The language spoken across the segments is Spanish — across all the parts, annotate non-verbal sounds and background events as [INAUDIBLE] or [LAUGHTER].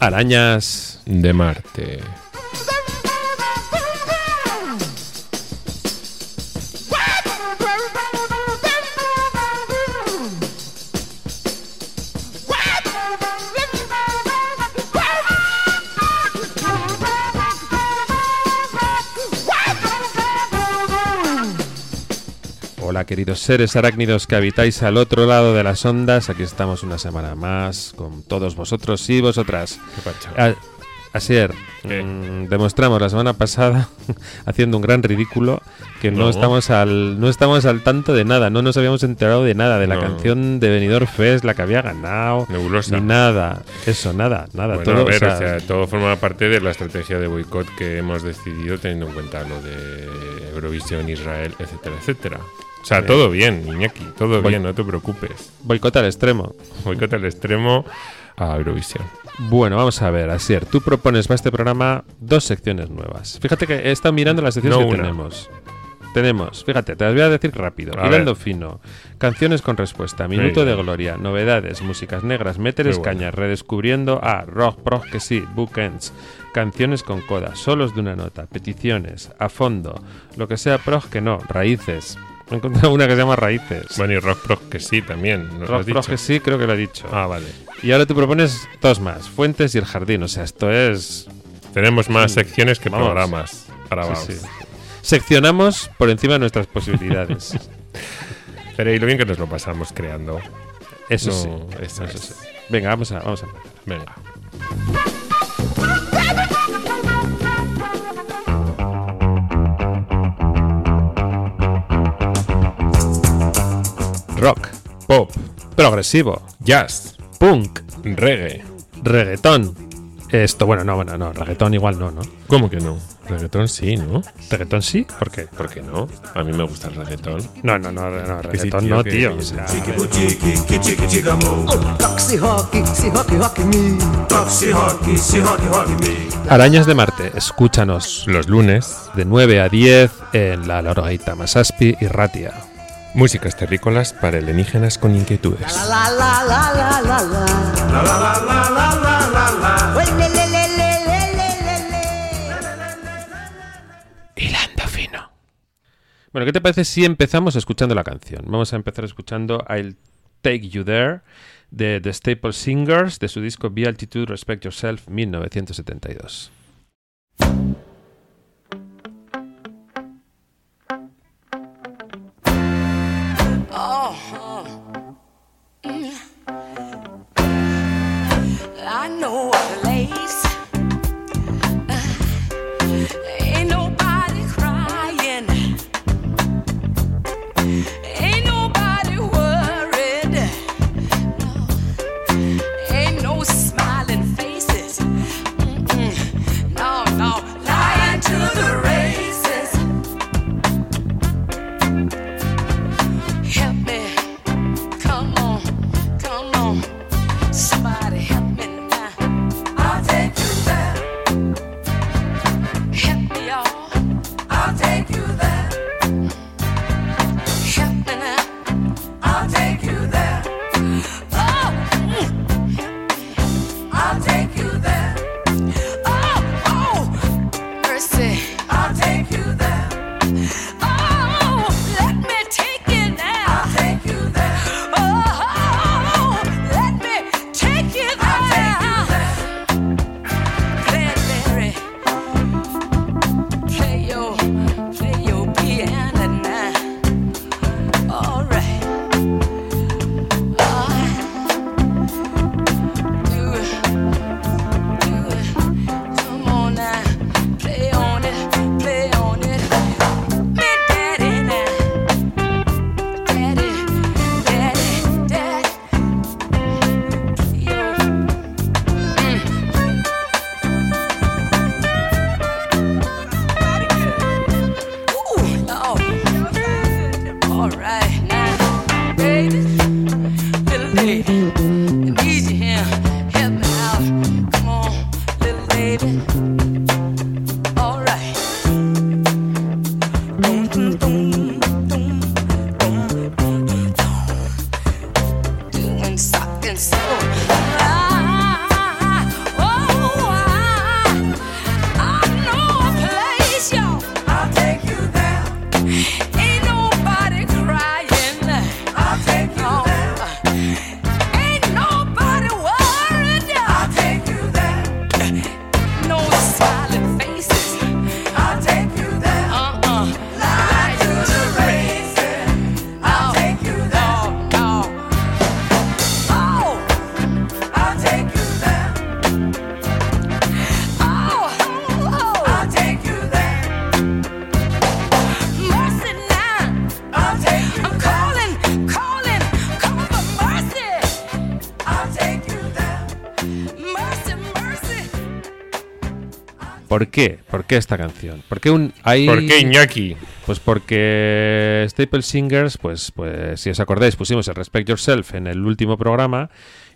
Arañas de Marte. Queridos seres arácnidos que habitáis al otro lado de las ondas, aquí estamos una semana más con todos vosotros y vosotras. Ah, Asier, ¿Qué? mm, demostramos la semana pasada [LAUGHS] haciendo un gran ridículo que no, No. estamos al no estamos al tanto de nada, no nos habíamos enterado de nada de la No. canción de Benidorm Fest, la que había ganado, Nebulosa. ni nada, eso nada, nada, Bueno, todo, a ver, o sea, o sea, todo forma parte de la estrategia de boicot que hemos decidido teniendo en cuenta lo de Eurovisión, Israel, etcétera, etcétera. O sea, todo bien, Iñaki, todo bien, no te preocupes. boicot al extremo. Boicot al extremo a Eurovisión. Bueno, vamos a ver, Asier, tú propones para este programa dos secciones nuevas. Fíjate que he estado mirando las secciones No que una. tenemos. Tenemos, fíjate, te las voy a decir rápido. A Hilando ver. fino, canciones con respuesta, minuto de gloria, novedades, músicas negras, mételes bueno. cañas, redescubriendo a rock, prog que sí, bookends, canciones con coda, solos de una nota, peticiones, a fondo, lo que sea prog que no, raíces. He encontrado una que se llama raíces. Bueno, y Rock Prog que sí, también. ¿no rock dicho? que sí, creo que lo he dicho. Ah, vale. Y ahora tú propones dos más, Fuentes y el Jardín. O sea, esto es Tenemos más secciones que Vamos. programas. Ahora Sí. Seccionamos por encima de nuestras posibilidades. [LAUGHS] Pero y lo bien que nos lo pasamos creando. Eso No, sí. eso eso es. sí. Venga, vamos a, vamos a empezar. Venga. Rock, Pop, progresivo, jazz, punk, reggae. reggaetón. Esto, bueno, no, bueno, no, reggaetón igual no, ¿no? ¿Cómo que no? Reggaetón sí, ¿no? ¿Reggaetón sí? ¿Por qué? ¿Por qué no? A mí me gusta el reggaetón. No, no, no, no, reggaetón no, tío. O sea. Arañas de Marte, escúchanos Los lunes, de 9 a 10 en la Lorgaita Masaspi y Ratia. Músicas terrícolas para alienígenas con inquietudes. Hilando fino. Bueno, ¿qué te parece si empezamos escuchando la canción? Vamos a empezar escuchando I'll Take You There de The Staple Singers de su disco Be Altitude Respect Yourself 1972. Take you there. ¿Por qué? ¿Por qué esta canción? ¿Por qué un hay ¿Por qué Iñaki? Pues porque Staple Singers, pues, pues si os acordáis, pusimos el Respect Yourself en el último programa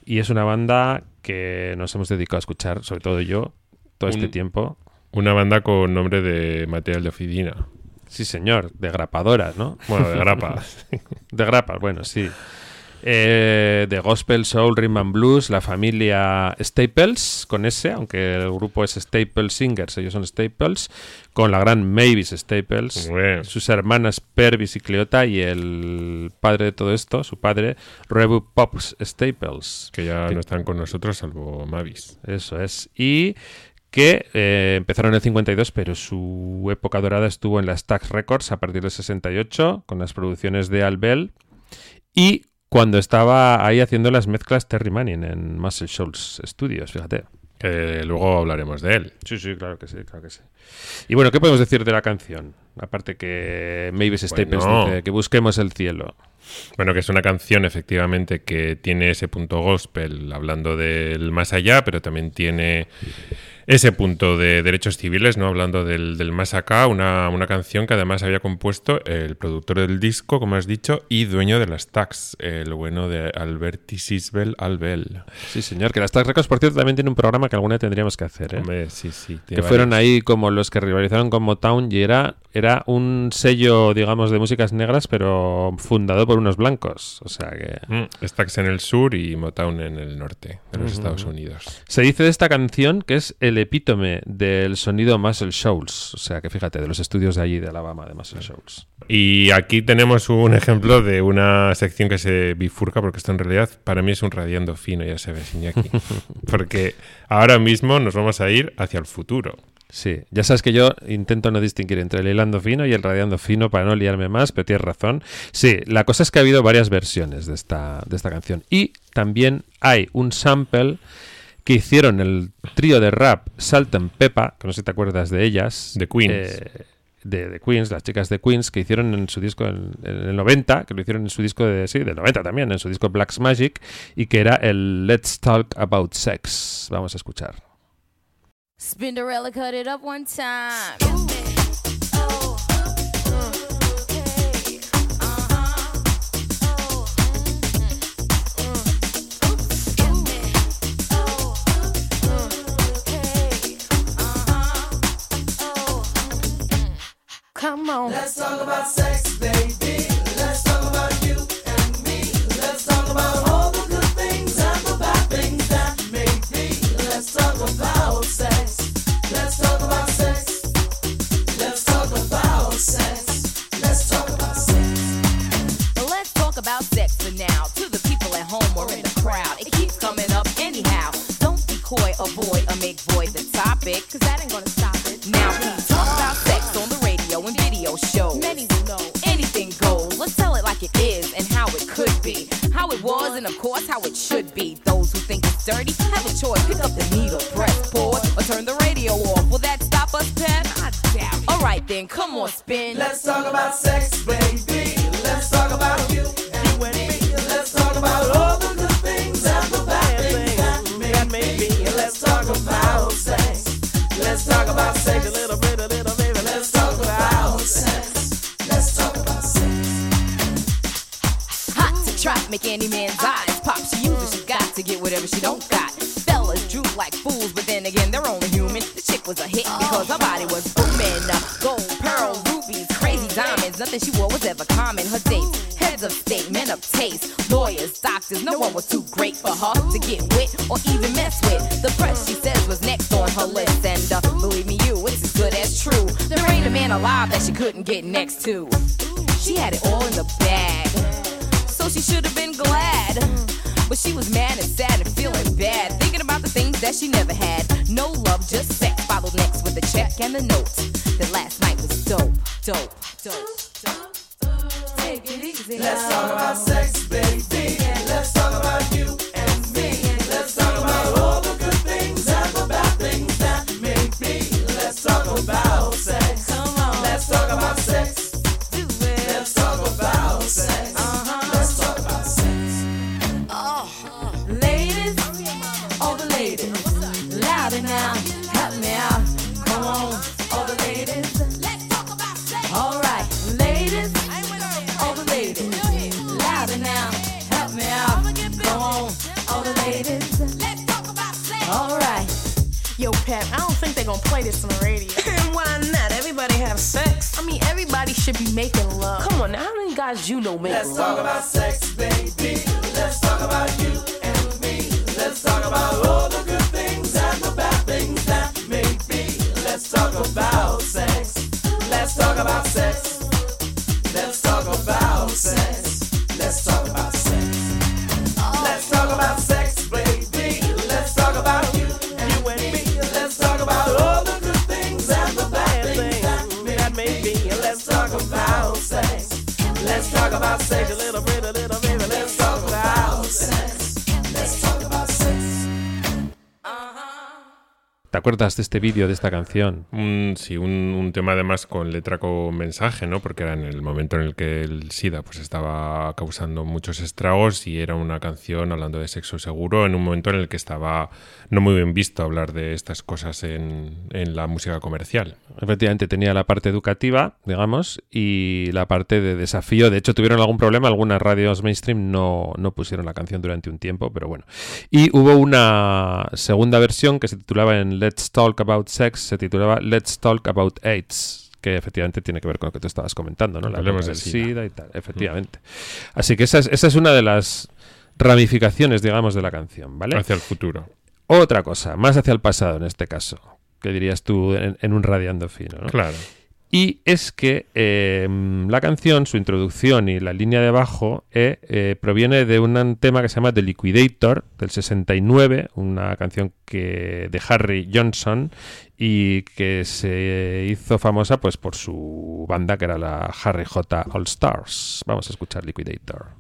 y es una banda que nos hemos dedicado a escuchar, sobre todo yo, todo este Un- tiempo. Una banda con nombre de material de oficina. Sí, señor, de grapadoras, ¿no? Bueno, de grapa. [LAUGHS] De grapas, bueno, sí. Eh, de Gospel, Soul, Rhythm and Blues, la familia Staples, con S, aunque el grupo es Staples Singers, ellos son Staples, con la gran Mavis Staples, Bueno. sus hermanas Pervis y Cleota y el padre de todo esto, su padre, Rebu Pops Staples. que ya Que- no están con nosotros, salvo Mavis. Eso es. Y que eh, empezaron en el 52, pero su época dorada estuvo en las Stax Records a partir del 68, con las producciones de Al Bell. Y cuando estaba ahí haciendo las mezclas Terry Manning en Muscle Shoals Studios, fíjate. Luego hablaremos de él. Sí, sí, claro que sí, claro que sí. Y bueno, ¿qué podemos decir de la canción? Aparte que Mavis Staples Bueno. dice que busquemos el cielo. Bueno, que es una canción efectivamente que tiene ese punto gospel hablando del más allá, pero también tiene ese punto de derechos civiles, ¿no? Hablando del, del más acá, una, una canción que además había compuesto el productor del disco, como has dicho, y dueño de las tags, el bueno de Alberti Sisbel Albel. Sí, señor, que las Stax Records, por cierto, también tiene un programa que alguna tendríamos que hacer, ¿eh? Hombre, sí, sí. que fueron ahí como los que rivalizaron con Motown y era, era un sello, digamos, de músicas negras, pero fundado por unos blancos. O sea que... Mm, Stax en el sur y Motown en el norte de los Estados Unidos. Se dice de esta canción que es el epítome del sonido Muscle Shoals. O sea que fíjate, de los estudios de allí, de Alabama, de Muscle Shoals. Y aquí tenemos un ejemplo de una sección que se bifurca, porque esto en realidad para mí es un radiando fino, ya sabes, Iñaki. [LAUGHS] Porque ahora mismo nos vamos a ir hacia el futuro. Sí, ya sabes que yo intento no distinguir entre el hilando fino y el radiando fino para no liarme más, pero tienes razón. Sí, la cosa es que ha habido varias versiones de esta, de esta canción. Y también hay un sample que hicieron el trío de rap Salt and Peppa, que no sé si te acuerdas de ellas. The Queens. eh, de, de Queens, las chicas de Queens, que hicieron en su disco en, en el 90, que lo hicieron en su disco de, sí, del 90 también, en su disco Black's Magic, y que era el Let's Talk About Sex. Vamos a escuchar. Spinderella cut it up one time. Come on. Let's talk about sex, baby. Let's talk about you and me. Let's talk about all the good things and the bad things that may be. Let's talk about sex. Let's talk about sex. Let's talk about sex. Let's talk about sex. Well, let's talk about sex for now. To the people at home or in the crowd, it keeps coming up anyhow. Don't be coy, avoid, or make void the topic, cause that ain't gonna stop And of course, how it should be. Those who think it's dirty have a choice. Pick up the needle, press pause, or turn the radio off. Will that stop us, Pep? I doubt it. Alright then, come on, spin. Let's talk about sex, baby. Whatever she don't got. Fellas droop like fools, but then again, they're only human. The chick was a hit because her body was booming. Gold, pearl, rubies, crazy diamonds. Nothing she wore was ever common. Her dates, heads of state, men of taste, lawyers, doctors. No one was too great for her to get with or even mess with. The press, she says, was next on her list. And uh, believe me, you, it's as good as true. There ain't a man alive that she couldn't get next to. She had it all in the bag so she should have been glad. But she was mad and sad and feeling bad, thinking about the things that she never had. No love, just sex. Followed next with a check and a note that last night was dope, dope, dope, dope. Take it easy. Let's talk about sex, everybody should be making love. Come on, now, how many guys you know make Let's love? talk about sex, baby. Let's talk about you and me. Let's talk about all the good things and the bad things that may be. Let's talk about sex. Let's talk about sex. Let's talk about sex. Let's talk about sex. Let's talk about sex, Let's talk ¿Te acuerdas de este vídeo, de esta canción? Sí, un, un tema además con letra con mensaje, ¿no? Porque era en el momento en el que el SIDA pues estaba causando muchos estragos y era una canción hablando de sexo seguro en un momento en el que estaba no muy bien visto hablar de estas cosas en, en la música comercial. Efectivamente, tenía la parte educativa, digamos, y la parte de desafío. De hecho, tuvieron algún problema. Algunas radios mainstream no, no pusieron la canción durante un tiempo, pero bueno. Y hubo una segunda versión que se titulaba en Let's Talk About Sex, se titulaba Let's Talk About AIDS que efectivamente tiene que ver con lo que tú estabas comentando, ¿no? La del. SIDA y tal, efectivamente. Así que esa es, esa es una de las ramificaciones, digamos, de la canción, ¿vale? Hacia el futuro. Otra cosa, más hacia el pasado en este caso, que dirías tú en, en un radiando fino, ¿no? Claro. Y es que eh, la canción, su introducción y la línea de abajo eh, eh, proviene de un tema que se llama The Liquidator del 69, una canción que de Harry Johnson y que se hizo famosa pues por su banda que era la Harry J All Stars. Vamos a escuchar Liquidator.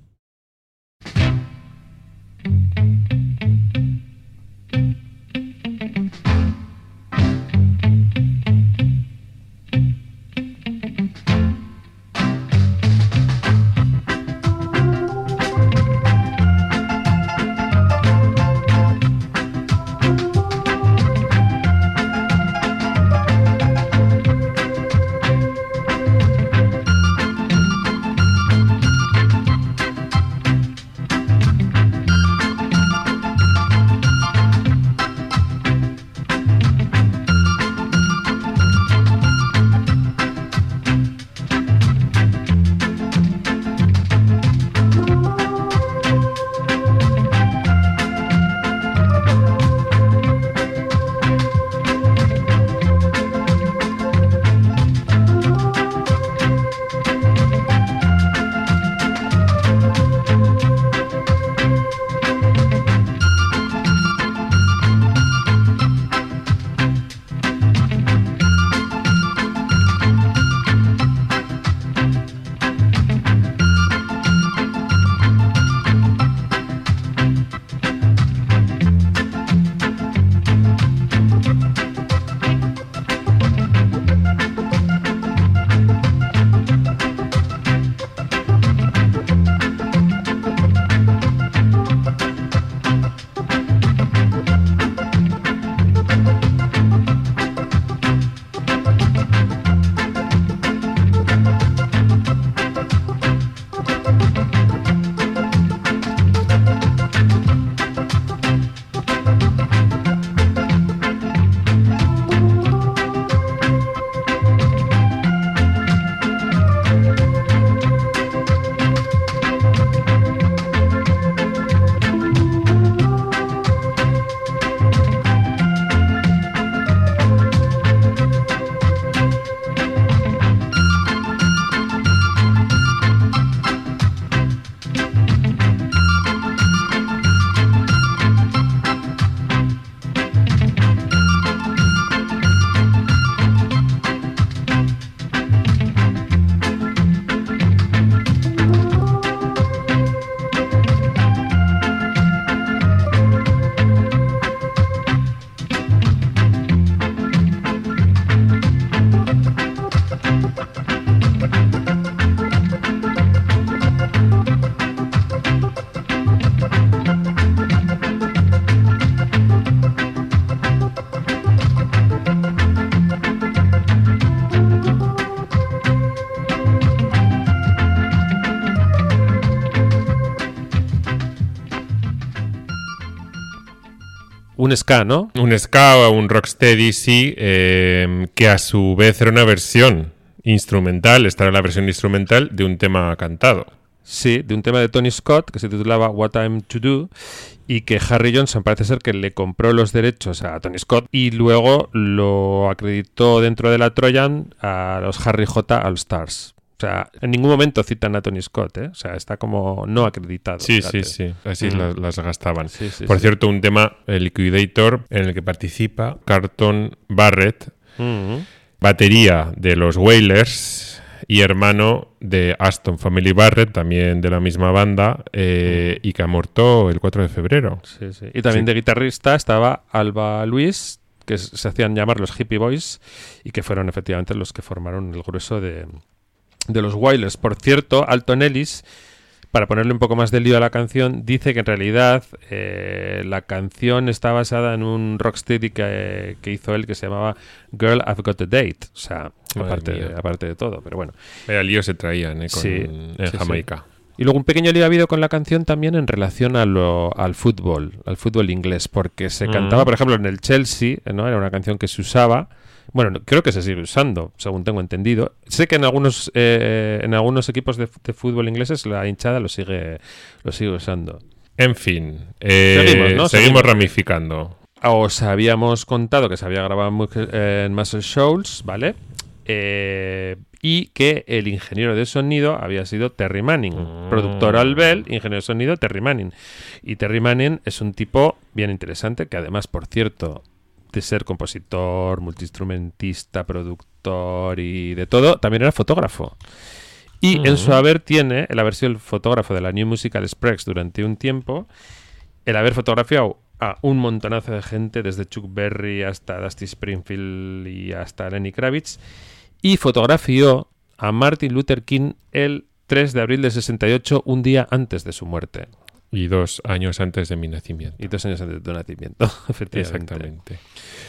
Un ska, ¿no? Un ska o un rocksteady, sí, eh, que a su vez era una versión instrumental, esta era la versión instrumental de un tema cantado. Sí, de un tema de Tony Scott que se titulaba What I'm to Do y que Harry Johnson parece ser que le compró los derechos a Tony Scott y luego lo acreditó dentro de la Trojan a los Harry J. All Stars. O sea, en ningún momento citan a Tony Scott, ¿eh? O sea, está como no acreditado. Sí, fíjate. sí, sí, así Mm. las, las gastaban. Sí, sí, Por sí. cierto, un tema, el Liquidator, en el que participa Carton Barrett, Mm. batería de los Wailers y hermano de Aston Family Barrett, también de la misma banda, eh, y que ha muerto el 4 de febrero. Sí, sí. Y también de guitarrista estaba Alba Luis, que se hacían llamar los Hippie Boys y que fueron efectivamente los que formaron el grueso de, de los Wailers. Por cierto, Alton Ellis, para ponerle un poco más de lío a la canción, dice que en realidad eh, la canción está basada en un rocksteady que, que hizo él que se llamaba Girl, I've Got a Date. O sea, aparte, mía. aparte de todo, pero bueno. Vaya lío se traían eh, con- Sí, en sí, sí. Jamaica. Y luego un pequeño lío ha habido con la canción también en relación a lo- al fútbol, al fútbol inglés, porque se Mm. cantaba, por ejemplo, en el Chelsea, ¿no? Era una canción que se usaba. Bueno, no- creo que se sigue usando, según tengo entendido. Sé que en algunos eh, en algunos equipos de, de fútbol ingleses la hinchada lo sigue lo sigue usando. En fin, eh, Seguimos, ¿no? seguimos Seguimos. ramificando. Os habíamos contado que se había grabado en, Mu- en Muscle Shoals, ¿vale? Eh, y que el ingeniero de sonido había sido Terry Manning. Mm. Productor Al Bell, ingeniero de sonido Terry Manning. Y Terry Manning es un tipo bien interesante, que además, por cierto, de ser compositor, multiinstrumentista, productor y de todo, también era fotógrafo. Y en su haber tiene el haber sido el fotógrafo de la New Musical Express durante un tiempo, el haber fotografiado a un montonazo de gente, desde Chuck Berry hasta Dusty Springfield y hasta Lenny Kravitz, y fotografió a Martin Luther King el 3 de abril de 68, un día antes de su muerte. Y dos años antes de mi nacimiento. Y dos años antes de tu nacimiento, [LAUGHS] efectivamente. Exactamente.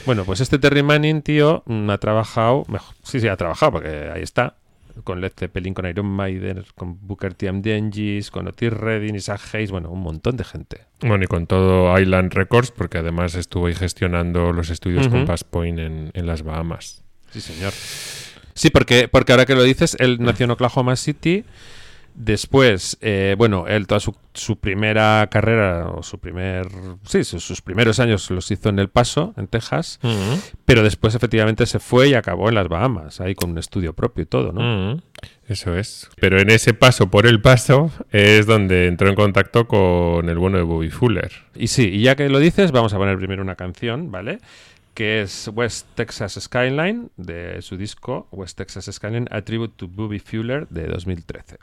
Bueno, pues este Terry Manning, tío, mm, ha trabajado, mejor, sí, sí, ha trabajado, porque ahí está, con Led Zeppelin, con Iron Maiden, con Booker T. the Angels, con Otis Redding, Isaac Hayes, bueno, un montón de gente. Bueno, y con todo Island Records, porque además estuvo ahí gestionando los estudios con Bass Point en, en las Bahamas. Sí, señor. Sí, porque, porque ahora que lo dices, él nació en Oklahoma City. Después, eh, bueno, él toda su, su primera carrera, o su primer. Sí, sus, sus primeros años los hizo en El Paso, en Texas. Pero después, efectivamente, se fue y acabó en las Bahamas, ahí con un estudio propio y todo, ¿no? Mm, Eso es. Pero en ese paso por el paso es donde entró en contacto con el bueno de Bobby Fuller. Y sí, y ya que lo dices, vamos a poner primero una canción, ¿vale? Que es West Texas Skyline, de su disco West Texas Skyline, A Tribute to Bobby Fuller, de 2013.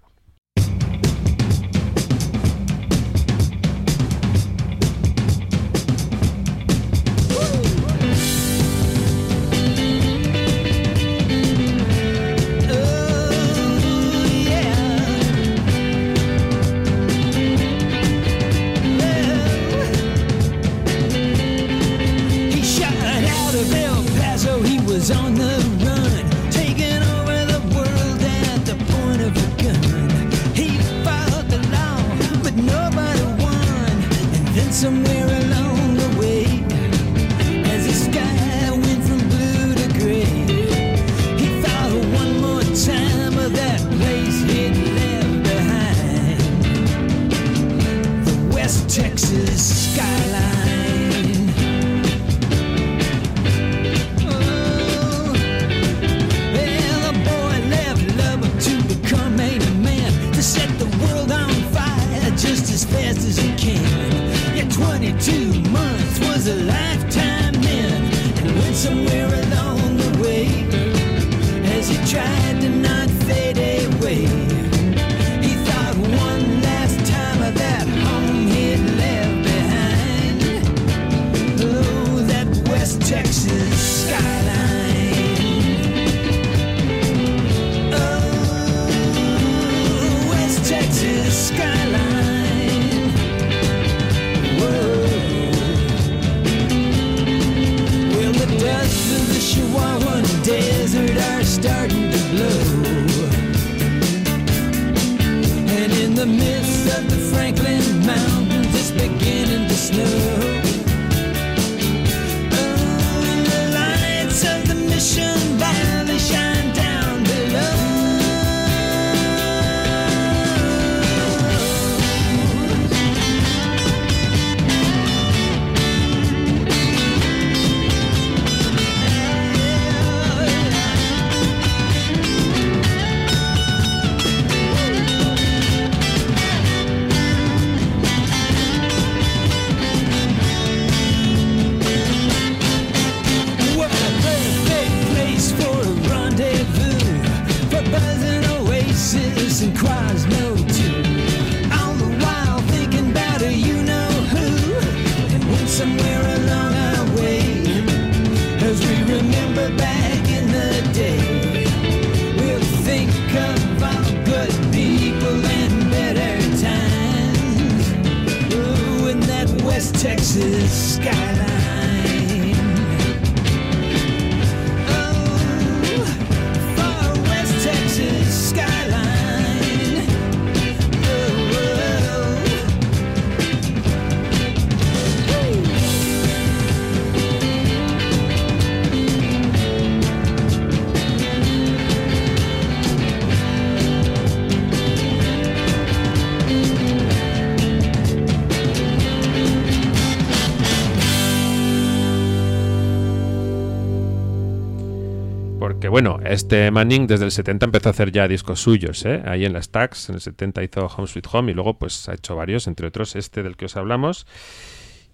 Bueno, este Manning desde el 70 empezó a hacer ya discos suyos, ¿eh? ahí en las Tags, en el 70 hizo Home Sweet Home y luego pues ha hecho varios, entre otros este del que os hablamos.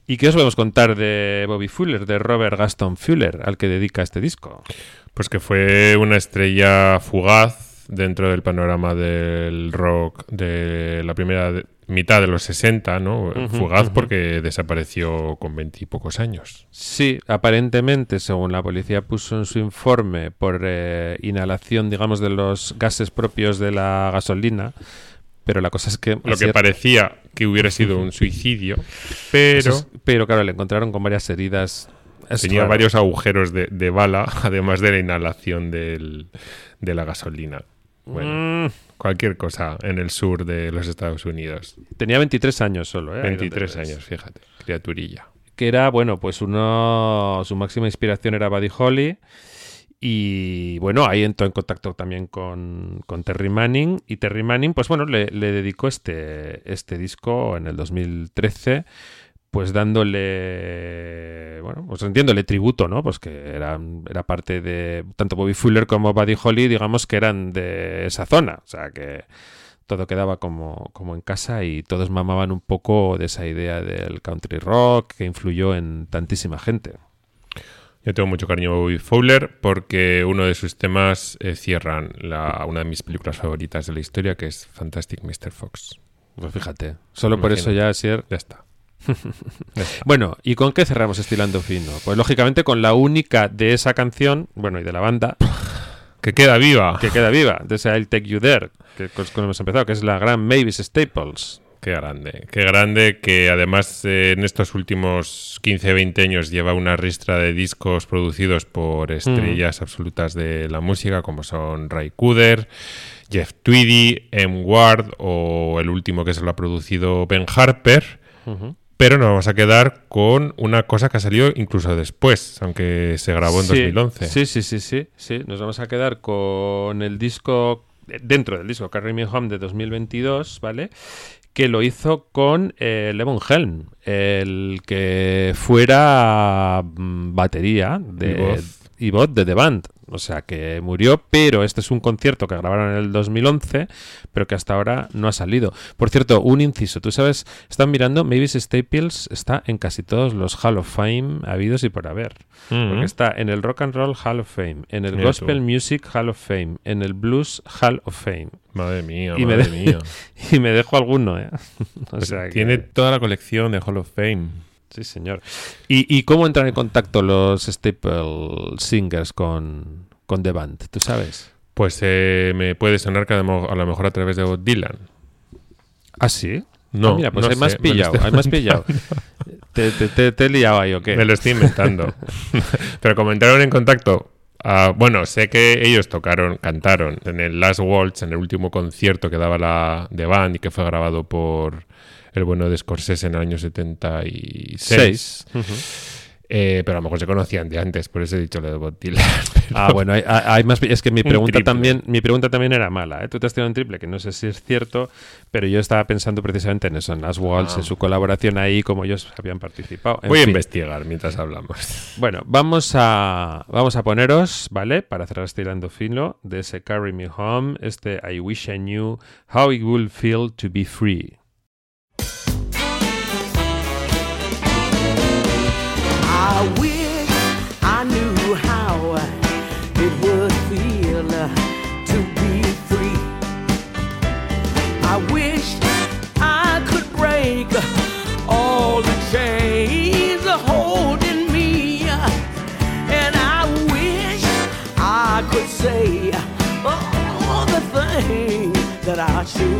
¿Y qué os podemos contar de Bobby Fuller, de Robert Gaston Fuller, al que dedica este disco? Pues que fue una estrella fugaz dentro del panorama del rock de la primera mitad de los 60, ¿no? Fugaz porque desapareció con veintipocos años. Sí, aparentemente, según la policía puso en su informe, por eh, inhalación, digamos, de los gases propios de la gasolina. Pero la cosa es que... Lo que parecía que hubiera sido un suicidio, pero es- pero claro, le encontraron con varias heridas. Es tenía raro. varios agujeros de, de bala, [LAUGHS] además de la inhalación del- de la gasolina. Bueno, Mm, cualquier cosa en el sur de los Estados Unidos. tenía 23 años solo, ¿eh? Ahí donde 23 ves. años, fíjate, criaturilla. que era, bueno, pues uno, su máxima inspiración era Buddy Holly. Y bueno, ahí entró en contacto también con, con Terry Manning. Y Terry Manning, pues bueno, le, le dedicó este, este disco en el 2013, pues dándole, bueno, pues rindiéndole tributo, ¿no? Pues que era, era parte de, tanto Bobby Fuller como Buddy Holly, digamos que eran de esa zona. O sea que todo quedaba como, como en casa y todos mamaban un poco de esa idea del country rock que influyó en tantísima gente. Yo tengo mucho cariño a Bobby Fowler porque uno de sus temas eh, cierran la- una de mis películas favoritas de la historia, que es Fantastic Mr. Fox. Pues fíjate, solo por eso ya, Sier. Ya está. Bueno, ¿y con qué cerramos Estilando Fino? Pues lógicamente con la única de esa canción, bueno, y de la banda, Que queda viva. que queda viva, de ese I'll Take You There, que con con hemos empezado, que es la gran Mavis Staples. Qué grande. Qué grande que además eh, en estos últimos 15-20 años lleva una ristra de discos producidos por estrellas absolutas de la música como son Ray Cooder, Jeff Tweedy, M. Ward o el último que se lo ha producido Ben Harper. Pero nos vamos a quedar con una cosa que ha salido incluso después, aunque se grabó en Sí, 2011. Sí, sí, sí, sí, sí. Nos vamos a quedar con el disco, dentro del disco Carry Me Home de 2022, ¿vale? Que lo hizo con eh, Levon Helm, el que fuera mm, batería de, Y voz. y voz de The Band. O sea, que murió, pero este es un concierto que grabaron en el 2011, pero que hasta ahora no ha salido. Por cierto, un inciso, tú sabes, están mirando, Mavis Staples está en casi todos los Hall of Fame habidos y por haber. Mm. Porque está en el Rock and Roll Hall of Fame, en el Mira Gospel tú. Music Hall of Fame, en el Blues Hall of Fame. Madre mía, Y madre mía. [LAUGHS] y me dejo alguno, ¿eh? [LAUGHS] o Pues sea que- Tiene toda la colección de Hall of Fame. Sí, señor. ¿Y, y cómo entran en contacto los Staple Singers con, con The Band? ¿Tú sabes? Pues eh, me puede sonar que a lo mejor a través de Bob Dylan. ¿Ah, sí? No, Ah, mira, pues no hay más pillado, hay más [LAUGHS] pillado. [LAUGHS] ¿Te, te, te- te he liado ahí o qué? Me lo estoy inventando. [LAUGHS] Pero como entraron en contacto. ah, bueno, sé que ellos tocaron, cantaron en el Last Waltz, en el último concierto que daba la de band y que fue grabado por el bueno de Scorsese en el año 76. Seis. Ujú. Eh, pero a lo mejor se conocían de antes, por eso he dicho lo de Bob Dylan. [LAUGHS] Ah, bueno, hay, más. Es que mi Un pregunta también, mi pregunta también era mala. ¿eh? Tú te has tirado un triple, que no sé si es cierto, pero yo estaba pensando precisamente en eso, en las Walls, en su colaboración ahí, como ellos habían participado. En Voy a investigar mientras hablamos. [LAUGHS] Bueno, vamos a, vamos a poneros, ¿vale? Para cerrar este hilando fino de ese Carry Me Home, este I Wish I Knew How It Would Feel to Be Free. I wish I knew how it would feel to be free. I wish I could break all the chains holding me. And I wish I could say all the things that I should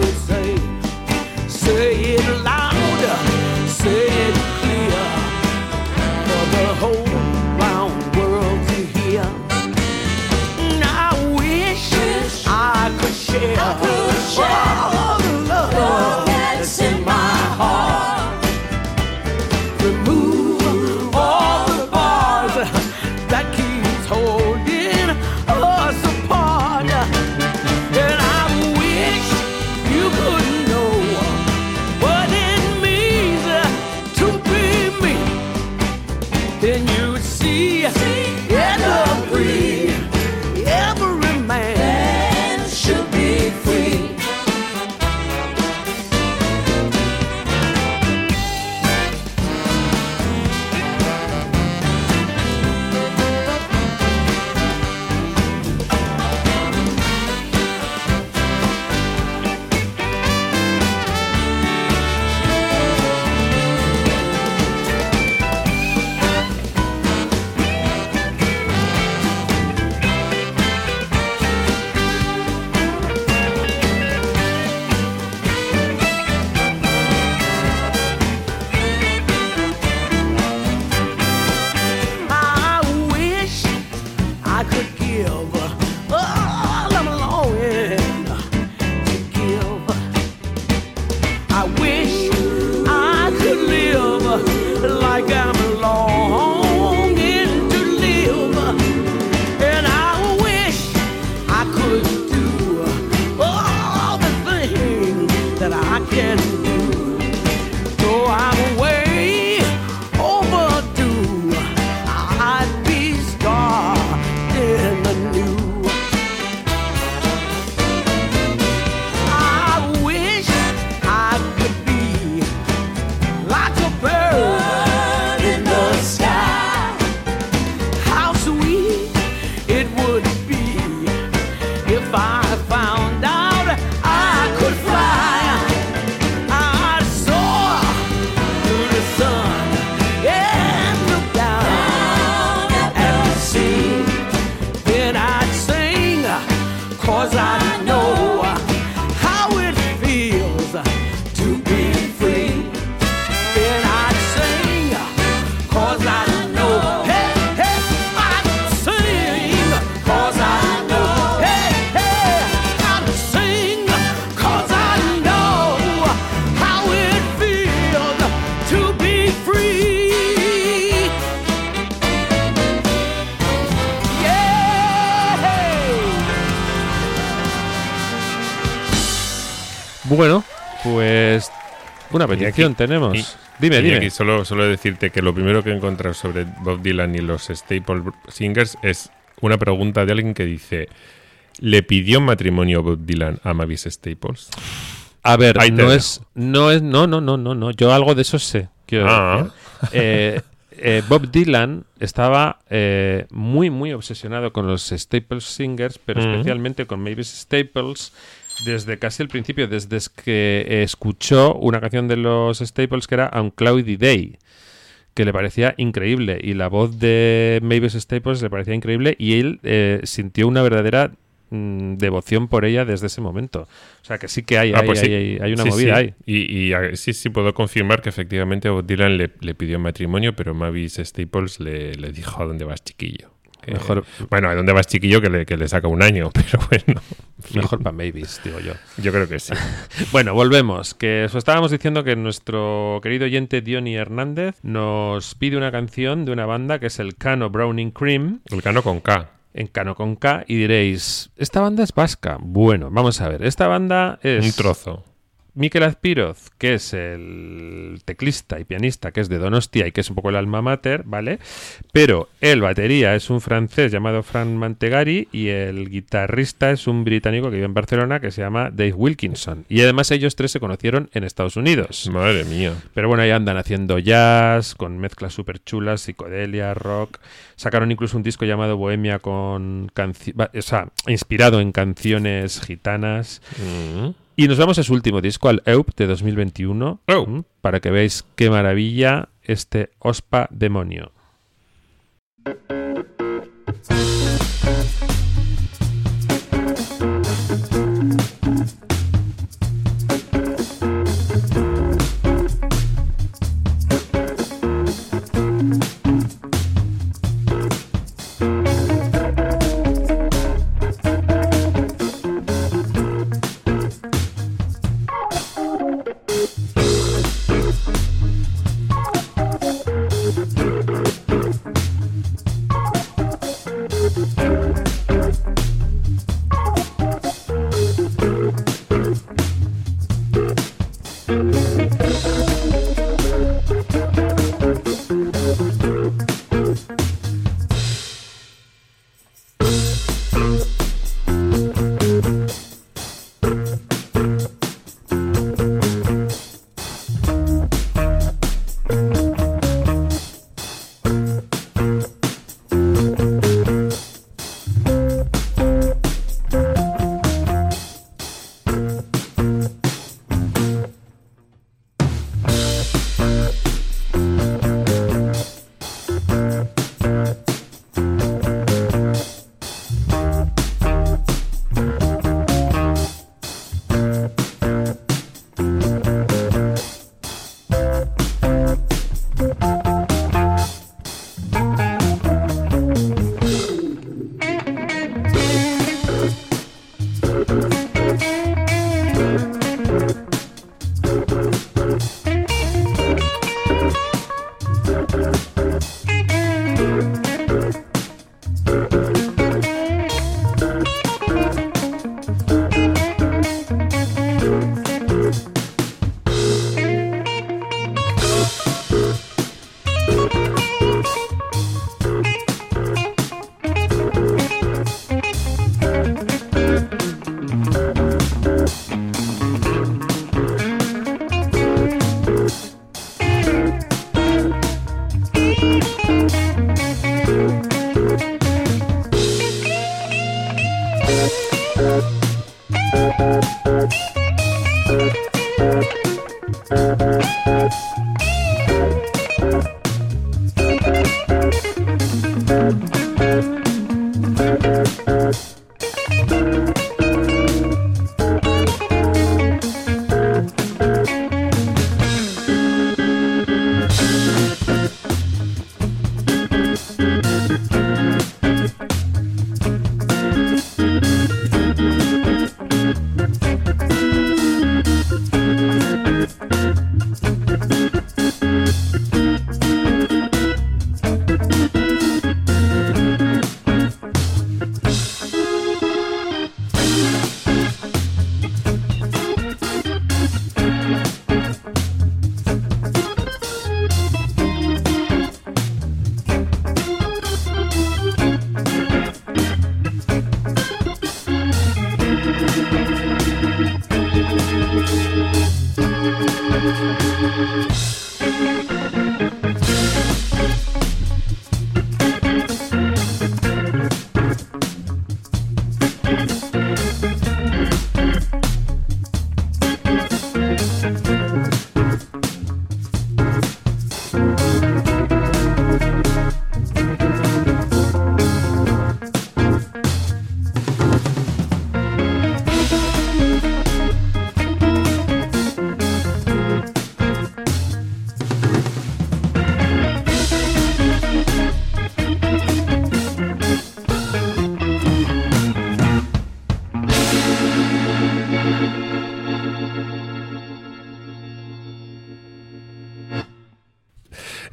Bueno, pues una aquí- petición tenemos. y- dime, y dime. aquí solo, solo decirte que lo primero que he encontrado sobre Bob Dylan y los Staple Singers es una pregunta de alguien que dice: ¿Le pidió matrimonio Bob Dylan a Mavis Staples? A ver, Ahí no es, no es, no, no, no, no, no. Yo algo de eso sé. quiero Ah. decir. Eh, eh, Bob Dylan estaba eh, muy, muy obsesionado con los Staples Singers, pero Mm. especialmente con Mavis Staples desde casi el principio, desde que escuchó una canción de los Staples que era On Cloudy Day que le parecía increíble y la voz de Mavis Staples le parecía increíble y él eh, sintió una verdadera mm, devoción por ella desde ese momento. O sea que sí que hay, Ah, hay, pues hay, sí. hay- hay una Sí, movida sí. ahí. Y, y, sí, sí, puedo confirmar que efectivamente Bob Dylan le, le pidió matrimonio, pero Mavis Staples le, le dijo: ¿A dónde vas, chiquillo? Que- Mejor- Bueno, ¿a dónde vas, chiquillo? Que le, que le saca un año, [LAUGHS] pero bueno. Mejor para Mavis, digo yo. [LAUGHS] Yo creo que sí. [LAUGHS] Bueno, volvemos. Que os estábamos diciendo que nuestro querido oyente Diony Hernández nos pide una canción de una banda que es el Cano Browning Cream, El cano con K. en Cano con K, y diréis, ¿esta banda es vasca? Bueno, vamos a ver. Esta banda es... Un trozo. Miquel Azpiroz, que es el teclista y pianista, que es de Donostia y que es un poco el alma mater, ¿vale? Pero el batería es un francés llamado Fran Mantegari y el guitarrista es un británico que vive en Barcelona que se llama Dave Wilkinson. Y además ellos tres se conocieron en Estados Unidos. Madre mía. Pero bueno, ahí andan haciendo jazz, con mezclas súper chulas, psicodelia, rock. Sacaron incluso un disco llamado Bohemia con o sea, inspirado en canciones gitanas. Mm. Y nos vamos a su último disco, al EUP de 2021, Oh. ¿m? para que veáis qué maravilla este Ospa Demonio.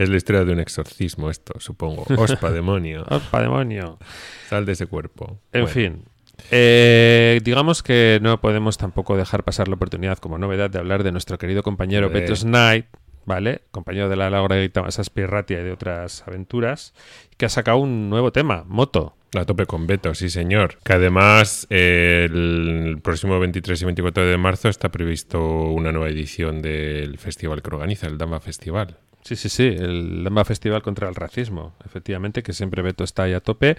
Es la historia de un exorcismo esto, supongo. [LAUGHS] Ospa, demonio. Ospa Demonio. Sal de ese cuerpo. En Bueno, fin. Eh, digamos que no podemos tampoco dejar pasar la oportunidad como novedad de hablar de nuestro querido compañero. Petrus Knight, ¿vale? Compañero de la Laura Masas Pirratia y de otras aventuras, que ha sacado un nuevo tema, Moto. A tope con Beto, sí señor. Que además eh, el próximo 23 y 24 de marzo está previsto una nueva edición del festival que organiza, el Dama Festival. Sí, sí, sí, el Lamba Festival contra el Racismo, efectivamente, que siempre Beto está ahí a tope.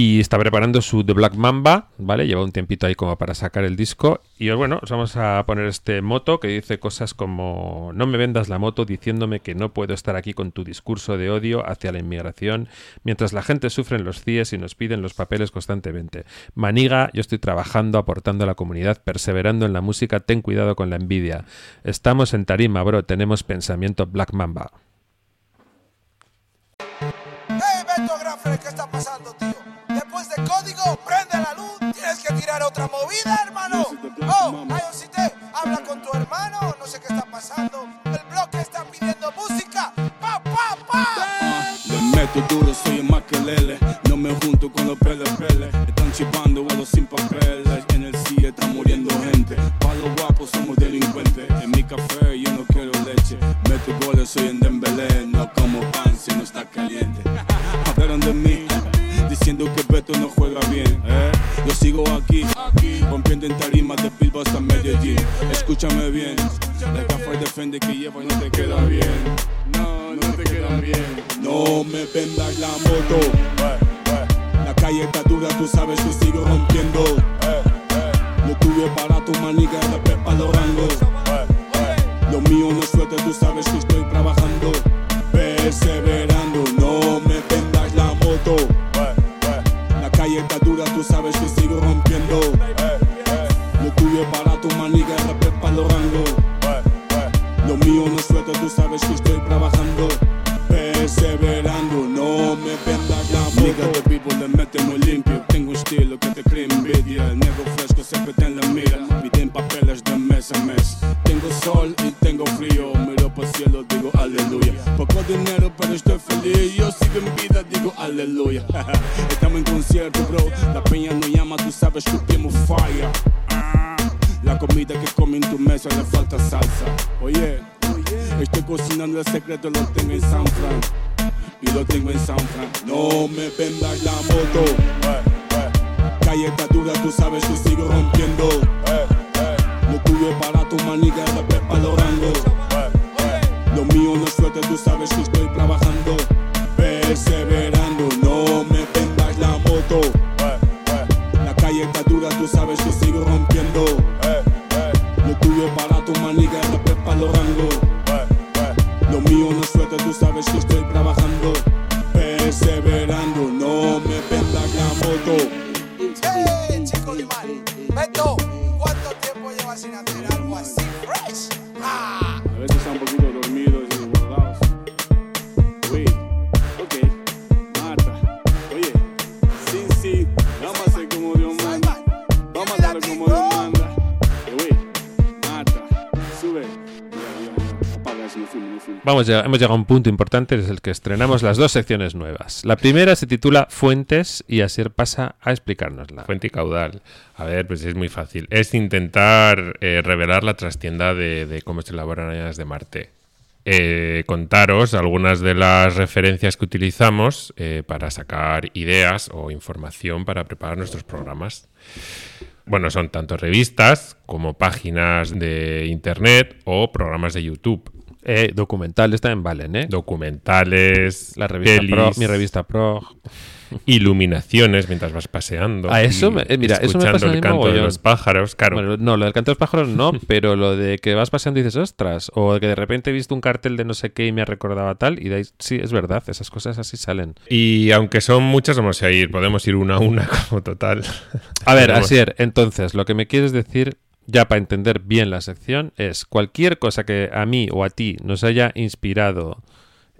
Y está preparando su The Black Mamba, ¿vale? Lleva un tiempito ahí como para sacar el disco. Y bueno, os vamos a poner este moto que dice cosas como: No me vendas la moto diciéndome que no puedo estar aquí con tu discurso de odio hacia la inmigración, mientras la gente sufre en los CIES y nos piden los papeles constantemente. Maniga, yo estoy trabajando, aportando a la comunidad, perseverando en la música, ten cuidado con la envidia. Estamos en tarima, bro, tenemos pensamiento Black Mamba. Otra movida, hermano. Oh, Ayosite, habla con tu hermano. No sé qué está pasando. El bloque está pidiendo música. Pa, pa, pa. Le meto duro, soy el maquelele. No me junto con los pele pele. Están chipando vuelos sin papeles. En el CIE está muriendo gente. Pa' los guapos somos rompiendo en tarimas de Bilbao hasta Medellín. Escúchame bien, la gafa defiende que lleva y no te queda bien. No, no te queda bien. No me vendas la moto. La calle está dura, tú sabes que sigo rompiendo. Lo tuyo para tu maniga, la pepa los. Lo mío no es suerte, tú sabes que estoy trabajando. Perseverando, el Perseverando, ya, hemos llegado a un punto importante, es el que estrenamos las dos secciones nuevas. La primera se titula Fuentes y Asier pasa a explicárnosla. Fuente y caudal. A ver, pues es muy fácil. Es intentar eh, revelar la trastienda de, de cómo se elaboran añadas de Marte. Eh, contaros algunas de las referencias que utilizamos eh, para sacar ideas o información para preparar nuestros programas. Bueno, son tanto revistas como páginas de internet o programas de YouTube. Eh, documentales también valen, ¿eh? Documentales, La revista pelis, Pro, mi revista Pro. [LAUGHS] iluminaciones mientras vas paseando. A eso me- eh, mira, eso me escuchando pasa el canto de los pájaros. Claro, Bueno, no, lo del canto de los pájaros no, [LAUGHS] pero lo de que vas paseando y dices, ostras, o que de repente he visto un cartel de no sé qué y me ha recordado a tal, y de ahí, sí, es verdad, esas cosas así salen. Y aunque son muchas, vamos a ir, podemos ir una a una [LAUGHS] como total. A ver, Asier, entonces, lo que me quieres decir, ya para entender bien la sección, es cualquier cosa que a mí o a ti nos haya inspirado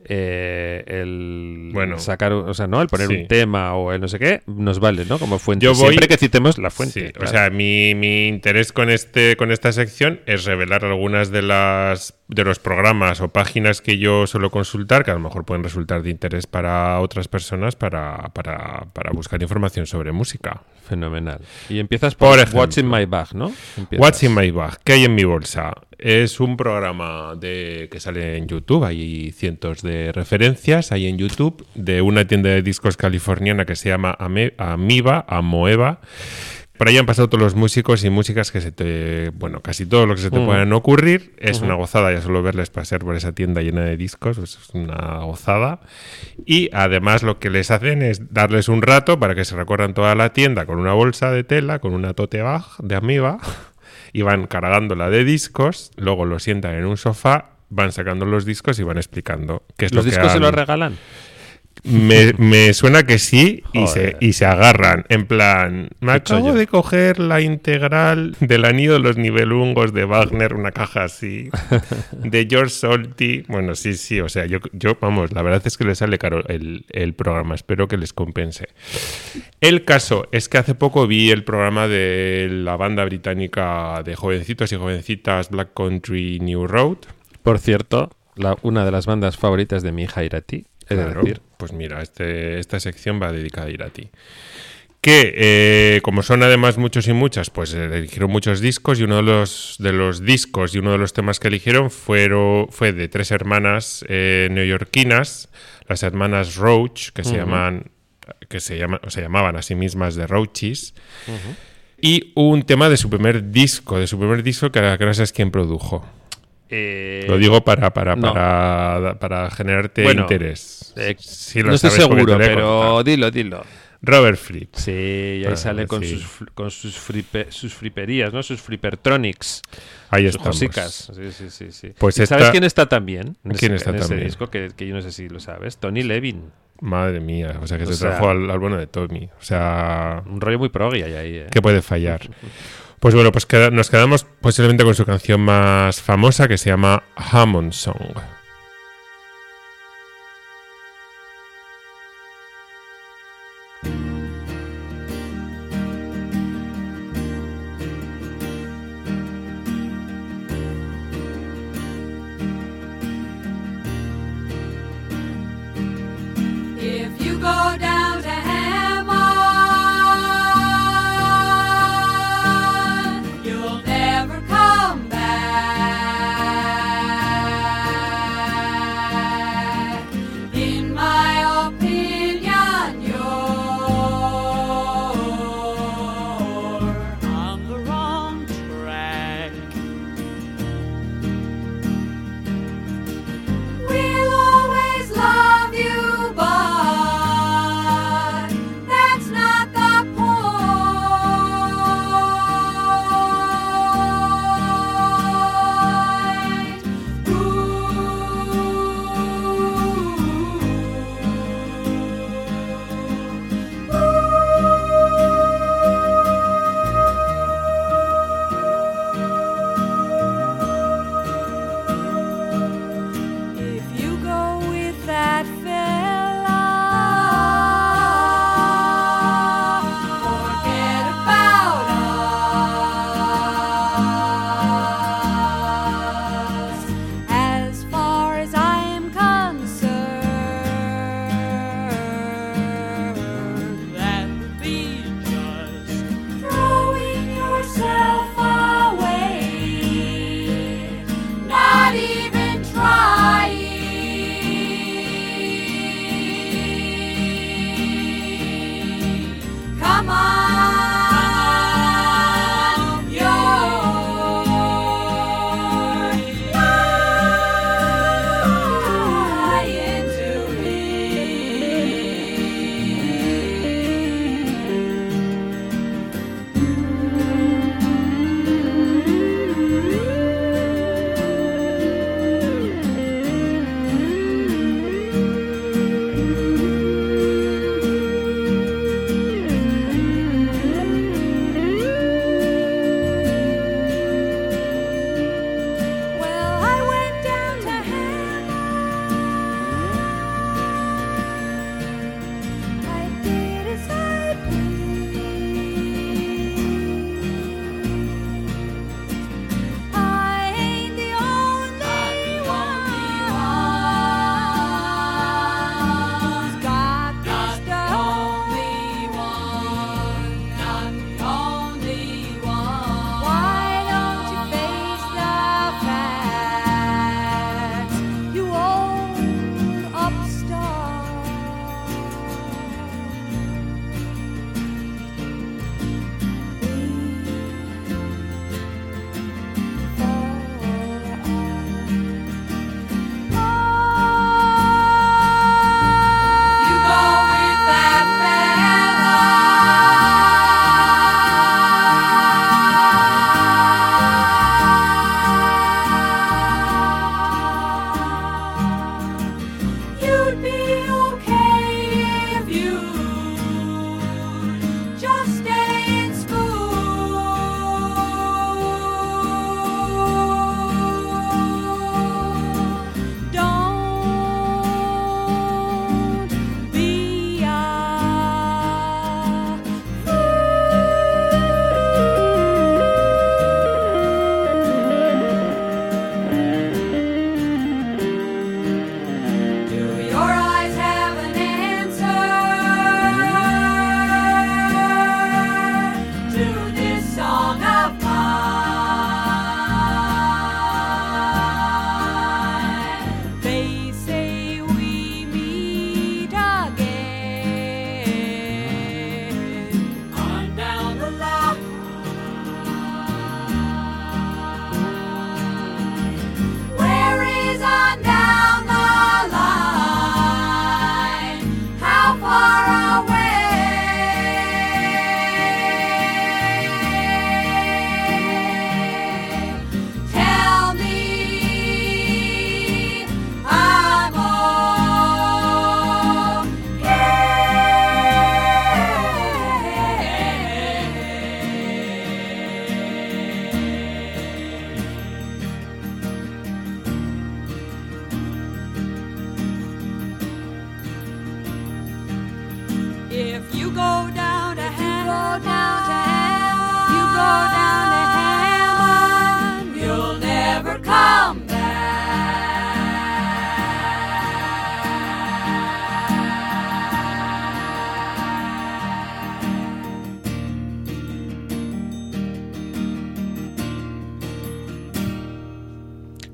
eh, el Bueno, sacar, o sea, ¿no? El poner sí. un tema o el no sé qué, nos vale, ¿no? Como fuente. Yo voy- Siempre que citemos la fuente. Sí, claro. O sea, mi, mi interés con este con esta sección es revelar algunas de las de los programas o páginas que yo suelo consultar, que a lo mejor pueden resultar de interés para otras personas para, para, para buscar información sobre música. Fenomenal. Y empiezas por, Por ejemplo. What's in My Bag, ¿no? Empiezas. What's in my bag? ¿Qué hay en mi bolsa? Es un programa de que sale en YouTube. Hay cientos de referencias ahí en YouTube de una tienda de discos californiana que se llama Ame- Amiba, Amoeba. Por ahí han pasado todos los músicos y músicas que se te. Bueno, casi todo lo que se te Mm. puedan ocurrir. Es una gozada ya solo verles pasear por esa tienda llena de discos. pues es una gozada. Y además lo que les hacen es darles un rato para que se recorran toda la tienda con una bolsa de tela, con una tote bag de amiba. Y van cargándola de discos. Luego lo sientan en un sofá. Van sacando los discos y van explicando qué es ¿Los lo que discos se los regalan? Me, me suena que sí y se, y se agarran. En plan, me acabo de coger la integral del anillo de los nivelungos de Wagner, una caja así, de George Solti. Bueno, sí, sí, o sea, yo, yo vamos, la verdad es que les sale caro el, el programa, espero que les compense. El caso es que hace poco vi el programa de la banda británica de jovencitos y jovencitas Black Country New Road. Por cierto, la- una de las bandas favoritas de mi hija Irati, de Claro, decir. Pues mira, este, esta sección va dedicada a ir a ti. Que eh, como son además muchos y muchas, pues eh, eligieron muchos discos y uno de los, de los discos y uno de los temas que eligieron fueron, fue de tres hermanas eh, neoyorquinas, las hermanas Roach, que se llaman que se, llaman, o se llamaban a sí mismas de Roaches, y un tema de su primer disco, de su primer disco que, no sabes quién produjo. Eh, Lo digo para, para, no. para, para generarte Bueno, interés. eh, Sí lo no estoy seguro, pero dilo, dilo. Robert Fripp. Sí, y ahí Ah, sale con, sí. sus, con sus, fripe- sus friperías, ¿no? Sus flippertronics. Ahí sus estamos. cosicas. Sí, sí, sí, sí. Pues ¿Y esta- ¿Sabes quién está también? En ¿Quién ese, está en ese también? disco que, que yo no sé si lo sabes. Tony Levin. Madre mía, o sea que O se sea- trajo al, al bueno de Tommy. O sea, Un rollo muy proggy ahí, ¿eh? ¿qué puede fallar? [LAUGHS] Pues bueno, pues queda- nos quedamos posiblemente con su canción más famosa que se llama Hammond Song.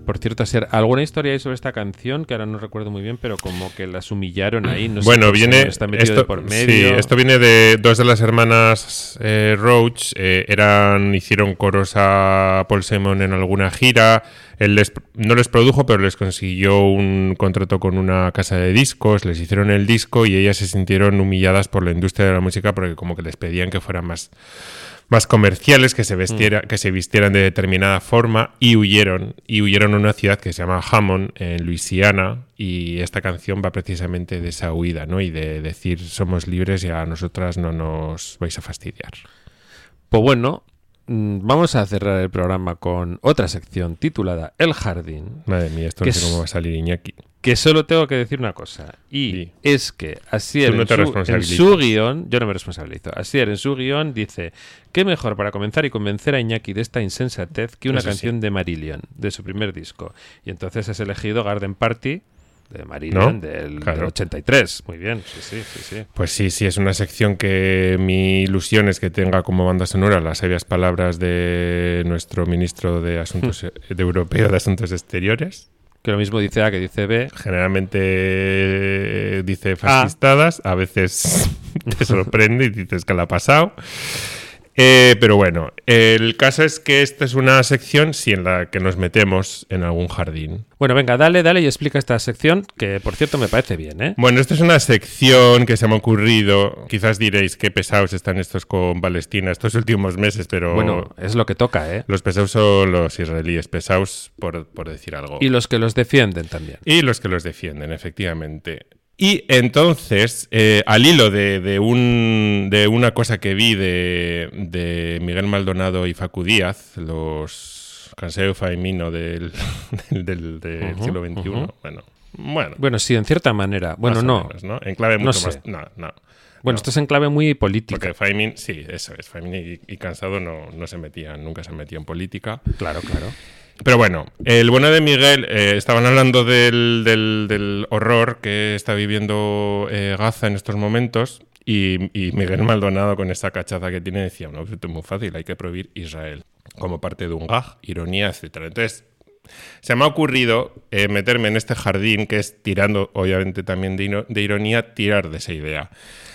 Por cierto, Asier, ¿alguna historia hay sobre esta canción que ahora no recuerdo muy bien, pero como que las humillaron ahí? No sé bueno, si viene. está metido esto, de por sí, medio. esto viene de dos de las hermanas eh, Roach. eh, eran, hicieron coros a Paul Simon en alguna gira. Él les, no les produjo, pero les consiguió un contrato con una casa de discos. Les hicieron el disco y ellas se sintieron humilladas por la industria de la música porque, como que les pedían que fueran más más comerciales, que se, vestiera, que se vistieran de determinada forma y huyeron. Y huyeron a una ciudad que se llama Hammond, en Luisiana, y esta canción va precisamente de esa huida, ¿no? Y de decir somos libres y a nosotras no nos vais a fastidiar. Pues bueno, mm, vamos a cerrar el programa con otra sección titulada El Jardín, Madre mía, esto no sé cómo va a salir Iñaki. Que solo tengo que decir una cosa, y es que Asier no en, su, en su guion, yo no me responsabilizo, Asier en su guion dice, qué mejor para comenzar y convencer a Iñaki de esta insensatez que una Eso sí. canción de Marillion, de su primer disco. Y entonces has elegido Garden Party de Marillion ¿No? del, Claro. del 83. Muy bien, sí, sí, sí, sí. Pues sí, sí, es una sección que mi ilusión es que tenga como banda sonora las sabias palabras de nuestro ministro de Asuntos [LAUGHS] de Europeo de Asuntos Exteriores. Que lo mismo dice A que dice B. Generalmente eh, dice fascistadas, a veces [LAUGHS] te sorprende y dices que la ha pasado. Eh, pero bueno, el caso es que esta es una sección sí, en la que nos metemos en algún jardín. Bueno, venga, dale, dale y explica esta sección, que por cierto me parece bien, ¿eh? Bueno, esta es una sección que se me ha ocurrido. Quizás diréis qué pesados están estos con Palestina estos últimos meses, pero Bueno, es lo que toca, ¿eh? los pesados son los israelíes, pesados por, por decir algo. Y los que los defienden también. Y los que los defienden, efectivamente. Y entonces, eh, al hilo de, de un, de una cosa que vi de, de Miguel Maldonado y Facu Díaz, los Canseo Faimino del, [LAUGHS] del, del- del siglo XXI, bueno, bueno, Bueno, sí, en cierta manera. Bueno, más no. menos, ¿no? En clave No mucho sé. más. No, no. Bueno, no. esto es en clave muy política. Porque Faimin, sí, eso es. Y, y Cansado no, no se metían, nunca se metían en política. Claro, claro. Pero bueno, el bueno de Miguel, eh, estaban hablando del, del- del horror que está viviendo eh, Gaza en estos momentos. Y, y Miguel Maldonado, con esa cachaza que tiene, decía: No, esto es muy fácil, hay que prohibir Israel como parte de un gag, ironía, etcétera. Entonces, se me ha ocurrido eh, meterme en este jardín que es tirando, obviamente también de, de ironía, tirar de esa idea.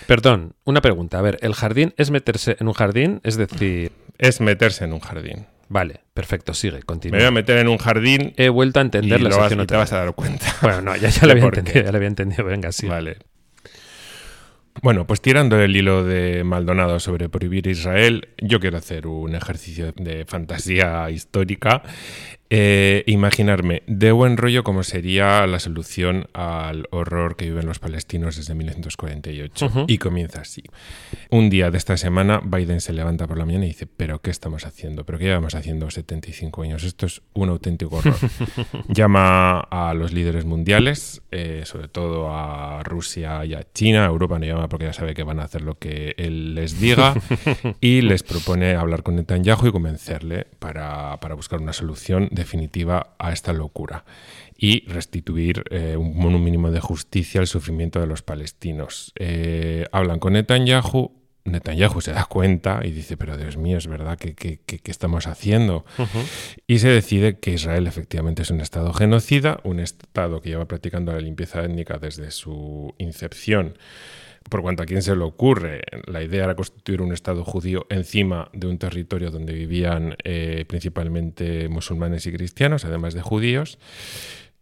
Perdón, una pregunta. A ver, ¿el jardín es meterse en un jardín? Es decir, Es meterse en un jardín. Vale, perfecto, sigue, Me voy a continúa. meter en un jardín He vuelto a y entender la lo vas- y te vas a dar cuenta. [LAUGHS] Bueno, no, ya, ya lo había entendido, ya lo había entendido. Venga, sí. Vale. Bueno, pues tirando el hilo de Maldonado sobre prohibir Israel, yo quiero hacer un ejercicio de fantasía histórica. Eh, imaginarme de buen rollo cómo sería la solución al horror que viven los palestinos desde 1948. Ujú. Y comienza así. Un día de esta semana, Biden se levanta por la mañana y dice, pero ¿qué estamos haciendo? ¿Pero qué llevamos haciendo 75 años? Esto es un auténtico horror. [LAUGHS] llama a los líderes mundiales, eh, sobre todo a Rusia y a China. Europa no llama porque ya sabe que van a hacer lo que él les diga. [LAUGHS] y les propone hablar con Netanyahu y convencerle para, para buscar una solución definitiva a esta locura y restituir eh, un, un mínimo de justicia al sufrimiento de los palestinos. Eh, hablan con Netanyahu. Netanyahu se da cuenta y dice, pero Dios mío, es verdad que- que estamos haciendo. Y se decide que Israel efectivamente es un Estado genocida, un Estado que lleva practicando la limpieza étnica desde su incepción. Por cuanto a quién se le ocurre, la idea era constituir un Estado judío encima de un territorio donde vivían eh, principalmente musulmanes y cristianos, además de judíos,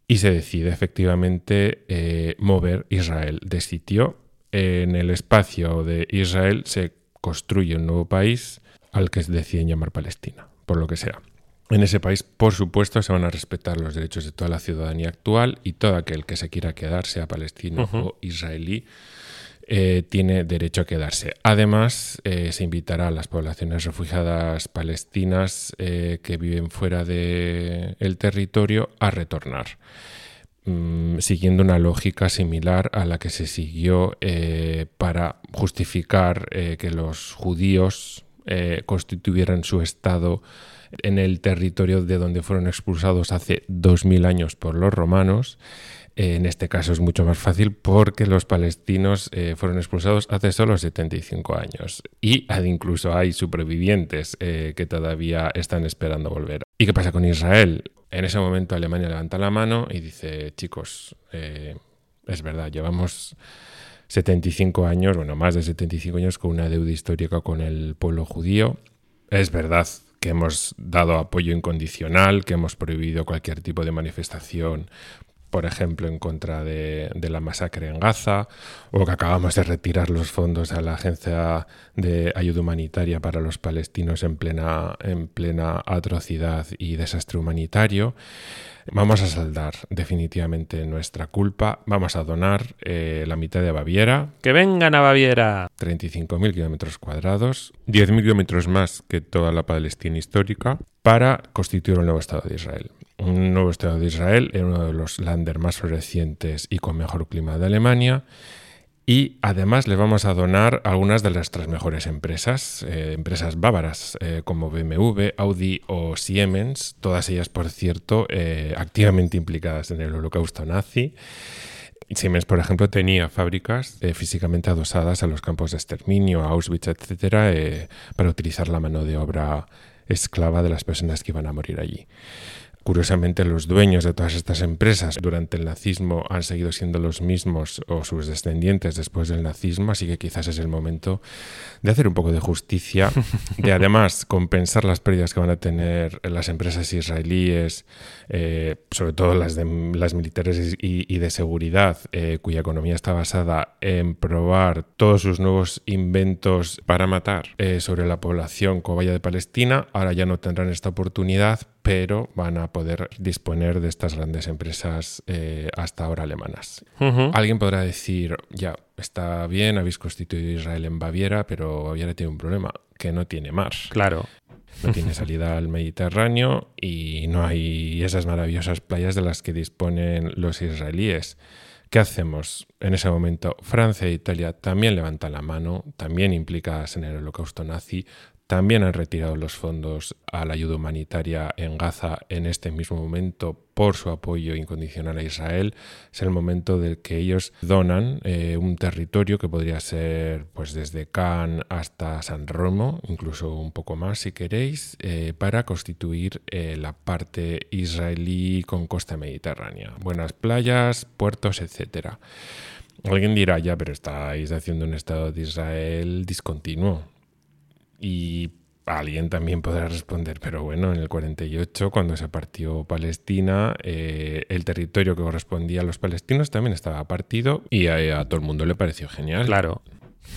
y se decide efectivamente eh, mover Israel de sitio. En el espacio de Israel se construye un nuevo país al que deciden llamar Palestina, por lo que sea. En ese país, por supuesto, se van a respetar los derechos de toda la ciudadanía actual y todo aquel que se quiera quedar, sea palestino o israelí, eh, tiene derecho a quedarse. Además, eh, se invitará a las poblaciones refugiadas palestinas eh, que viven fuera del territorio a retornar, mm, siguiendo una lógica similar a la que se siguió para justificar que los judíos constituyeran su Estado en el territorio de donde fueron expulsados hace 2000 años por los romanos. En este caso es mucho más fácil porque los palestinos eh, fueron expulsados hace solo 75 años y incluso hay supervivientes eh, que todavía están esperando volver. ¿Y qué pasa con Israel? En ese momento Alemania levanta la mano y dice, chicos, eh, es verdad, llevamos 75 años, bueno, más de 75 años con una deuda histórica con el pueblo judío. Es verdad que hemos dado apoyo incondicional, que hemos prohibido cualquier tipo de manifestación, por ejemplo, en contra de, de la masacre en Gaza, o que acabamos de retirar los fondos a la Agencia de Ayuda Humanitaria para los palestinos en plena, en plena atrocidad y desastre humanitario. Vamos a saldar definitivamente nuestra culpa. Vamos a donar eh, la mitad de Baviera, ¡Que vengan a Baviera! 35.000 kilómetros cuadrados, 10.000 kilómetros más que toda la Palestina histórica, para constituir un nuevo Estado de Israel. Un nuevo Estado de Israel en uno de los landers más florecientes y con mejor clima de Alemania. Y además le vamos a donar algunas de nuestras mejores empresas, eh, empresas bávaras eh, como BMW, Audi o Siemens, todas ellas, por cierto, eh, activamente implicadas en el holocausto nazi. Siemens, por ejemplo, tenía fábricas físicamente adosadas a los campos de exterminio, Auschwitz, etcétera, eh, para utilizar la mano de obra esclava de las personas que iban a morir allí. Curiosamente, los dueños de todas estas empresas durante el nazismo han seguido siendo los mismos o sus descendientes después del nazismo, así que quizás es el momento de hacer un poco de justicia, de además compensar las pérdidas que van a tener las empresas israelíes, eh, sobre todo las, de, las militares y, de seguridad, eh, cuya economía está basada en probar todos sus nuevos inventos para matar eh, sobre la población cobaya de Palestina. Ahora ya no tendrán esta oportunidad, pero van a poder disponer de estas grandes empresas eh, hasta ahora alemanas. Alguien podrá decir, ya, está bien, habéis constituido Israel en Baviera, pero Baviera tiene un problema, que no tiene mar. Claro. No tiene salida al Mediterráneo y no hay esas maravillosas playas de las que disponen los israelíes. ¿Qué hacemos? En ese momento Francia e Italia también levantan la mano, también implicadas en el holocausto nazi, también han retirado los fondos a la ayuda humanitaria en Gaza en este mismo momento por su apoyo incondicional a Israel. Es el momento del que ellos donan eh, un territorio que podría ser pues desde Cannes hasta San Romo, incluso un poco más si queréis, eh, para constituir eh, la parte israelí con costa mediterránea. Buenas playas, puertos, etcétera. Alguien dirá, ya, pero estáis haciendo un Estado de Israel discontinuo. Y alguien también podrá responder, pero bueno, en el 48, cuando se partió Palestina, eh, el territorio que correspondía a los palestinos también estaba partido y a, a todo el mundo le pareció genial. Claro.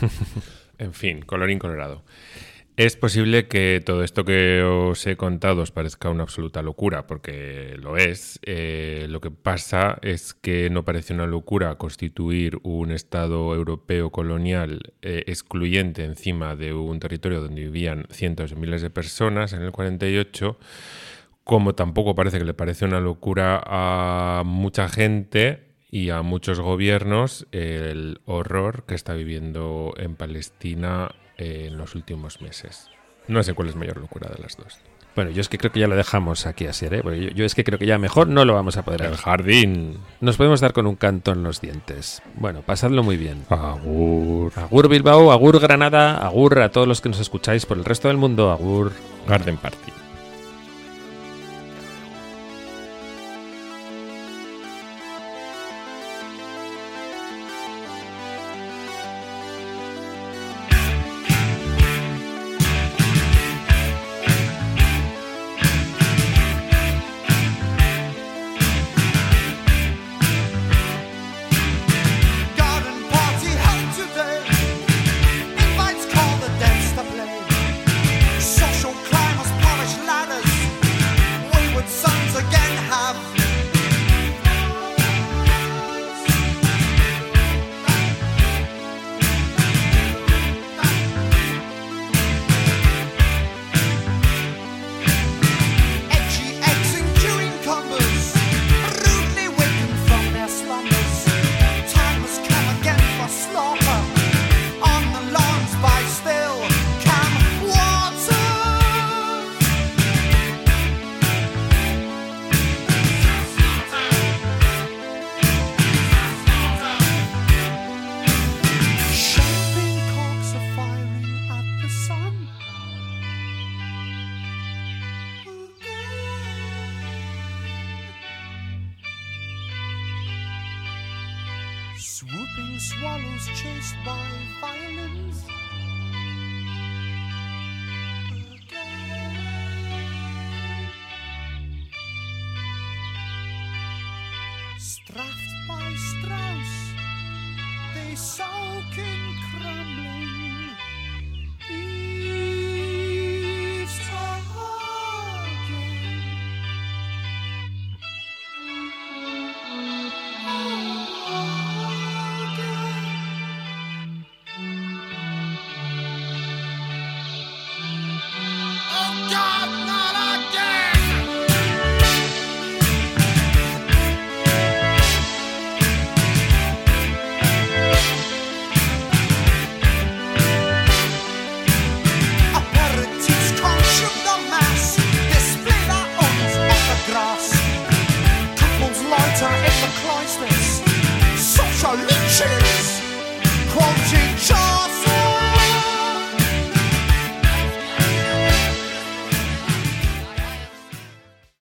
[LAUGHS] En fin, colorín colorado. Es posible que todo esto que os he contado os parezca una absoluta locura, porque lo es. Eh, lo que pasa es que no parece una locura constituir un Estado europeo colonial eh, excluyente encima de un territorio donde vivían cientos de miles de personas en el 48, como tampoco parece que le parece una locura a mucha gente y a muchos gobiernos el horror que está viviendo en Palestina eh, en los últimos meses. No sé cuál es mayor locura de las dos. Bueno, yo es que creo que ya lo dejamos aquí así, ¿eh? Yo, yo es que creo que ya mejor no lo vamos a poder El jardín. Nos podemos dar con un canto en los dientes. Bueno, pasadlo muy bien. Agur. Agur Bilbao, Agur Granada, Agur a todos los que nos escucháis por el resto del mundo, Agur. Garden Party.